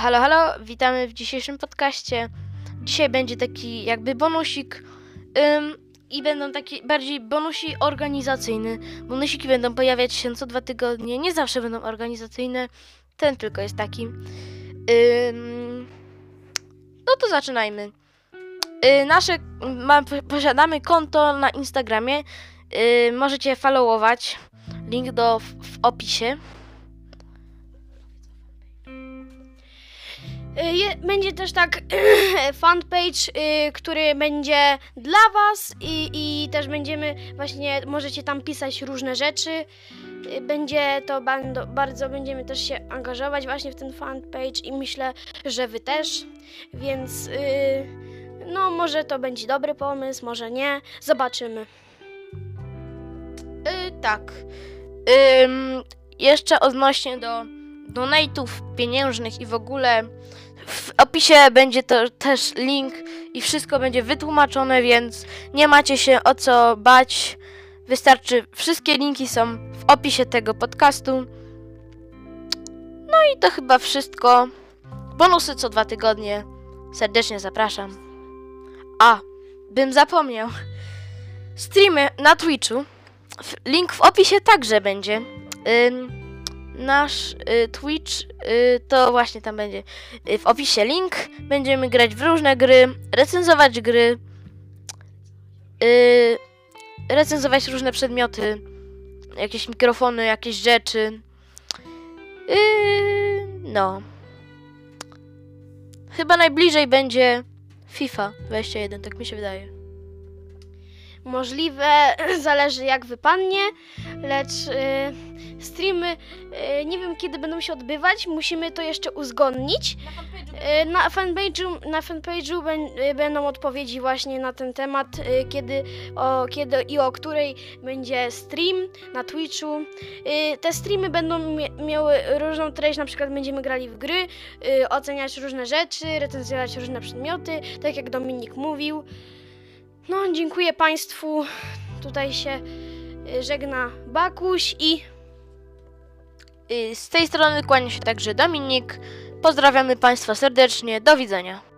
Halo, halo, witamy w dzisiejszym podcaście. Dzisiaj będzie taki jakby bonusik ym, i będą takie bardziej bonusi organizacyjne. Bonusiki będą pojawiać się co dwa tygodnie, nie zawsze będą organizacyjne, ten tylko jest taki. Ym, no to zaczynajmy. Y, nasze, ma, posiadamy konto na Instagramie, y, możecie followować, link do, w, w opisie. Je, będzie też tak fanpage, y, który będzie dla Was i, i też będziemy właśnie, możecie tam pisać różne rzeczy. Y, Będzie to bardzo, bardzo, będziemy też się angażować właśnie w ten fanpage i myślę, że Wy też, więc y, no może to będzie dobry pomysł, może nie, zobaczymy. Y, tak. Ym, jeszcze odnośnie do donate'ów pieniężnych i w ogóle w opisie będzie to też link i wszystko będzie wytłumaczone, więc nie macie się o co bać. Wystarczy, wszystkie linki są w opisie tego podcastu. No i to chyba wszystko. Bonusy co dwa tygodnie. Serdecznie zapraszam. A, bym zapomniał. Streamy na Twitchu. Link w opisie także będzie. Nasz y, Twitch y, to właśnie tam będzie. Y, w opisie link. Będziemy grać w różne gry, recenzować gry, y, recenzować różne przedmioty, jakieś mikrofony, jakieś rzeczy. Y, no. Chyba najbliżej będzie FIFA 21, tak mi się wydaje. Możliwe, zależy jak wypadnie, lecz y, streamy y, nie wiem kiedy będą się odbywać, musimy to jeszcze uzgodnić. Y, Na fanpage'u, na fanpage'u y, będą odpowiedzi właśnie na ten temat, y, kiedy, o, kiedy i o której będzie stream na Twitchu. Y, Te streamy będą miały różną treść, na przykład będziemy grali w gry, y, oceniać różne rzeczy, recenzować różne przedmioty, tak jak Dominik mówił. No, dziękuję Państwu. Tutaj się y, żegna Bakuś i Y, Z tej strony kłania się także Dominik. Pozdrawiamy Państwa serdecznie. Do widzenia.